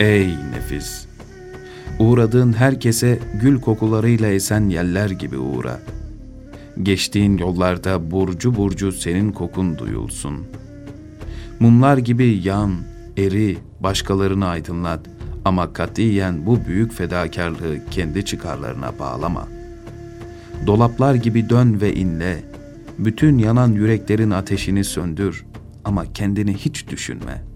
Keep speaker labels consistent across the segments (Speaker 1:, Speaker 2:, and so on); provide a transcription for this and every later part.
Speaker 1: Ey nefis! Uğradığın herkese gül kokularıyla esen yeller gibi uğra. Geçtiğin yollarda burcu burcu senin kokun duyulsun. Mumlar gibi yan, eri, başkalarını aydınlat ama katiyen bu büyük fedakarlığı kendi çıkarlarına bağlama. Dolaplar gibi dön ve inle, bütün yanan yüreklerin ateşini söndür ama kendini hiç düşünme.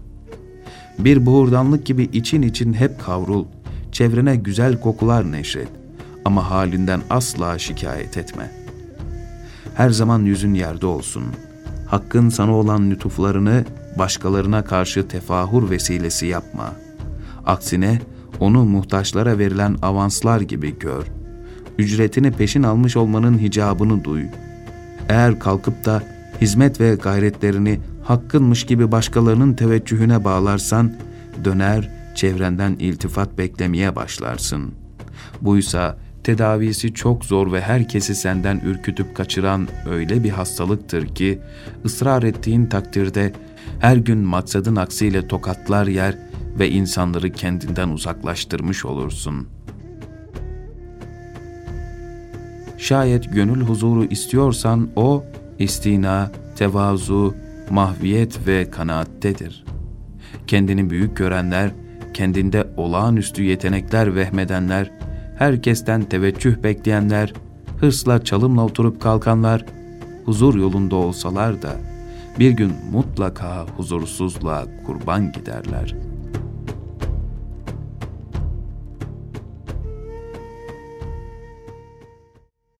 Speaker 1: Bir buhurdanlık gibi için için hep kavrul, çevrene güzel kokular neşret ama halinden asla şikayet etme. Her zaman yüzün yerde olsun. Hakkın sana olan lütuflarını başkalarına karşı tefahur vesilesi yapma. Aksine onu muhtaçlara verilen avanslar gibi gör. Ücretini peşin almış olmanın hicabını duy. Eğer kalkıp da hizmet ve gayretlerini hakkınmış gibi başkalarının teveccühüne bağlarsan, döner çevrenden iltifat beklemeye başlarsın. Buysa tedavisi çok zor ve herkesi senden ürkütüp kaçıran öyle bir hastalıktır ki, ısrar ettiğin takdirde her gün maksadın aksiyle tokatlar yer ve insanları kendinden uzaklaştırmış olursun. Şayet gönül huzuru istiyorsan o, istina, tevazu, mahviyet ve kanaattedir. Kendini büyük görenler, kendinde olağanüstü yetenekler vehmedenler, herkesten teveccüh bekleyenler, hırsla çalımla oturup kalkanlar, huzur yolunda olsalar da bir gün mutlaka huzursuzluğa kurban giderler.''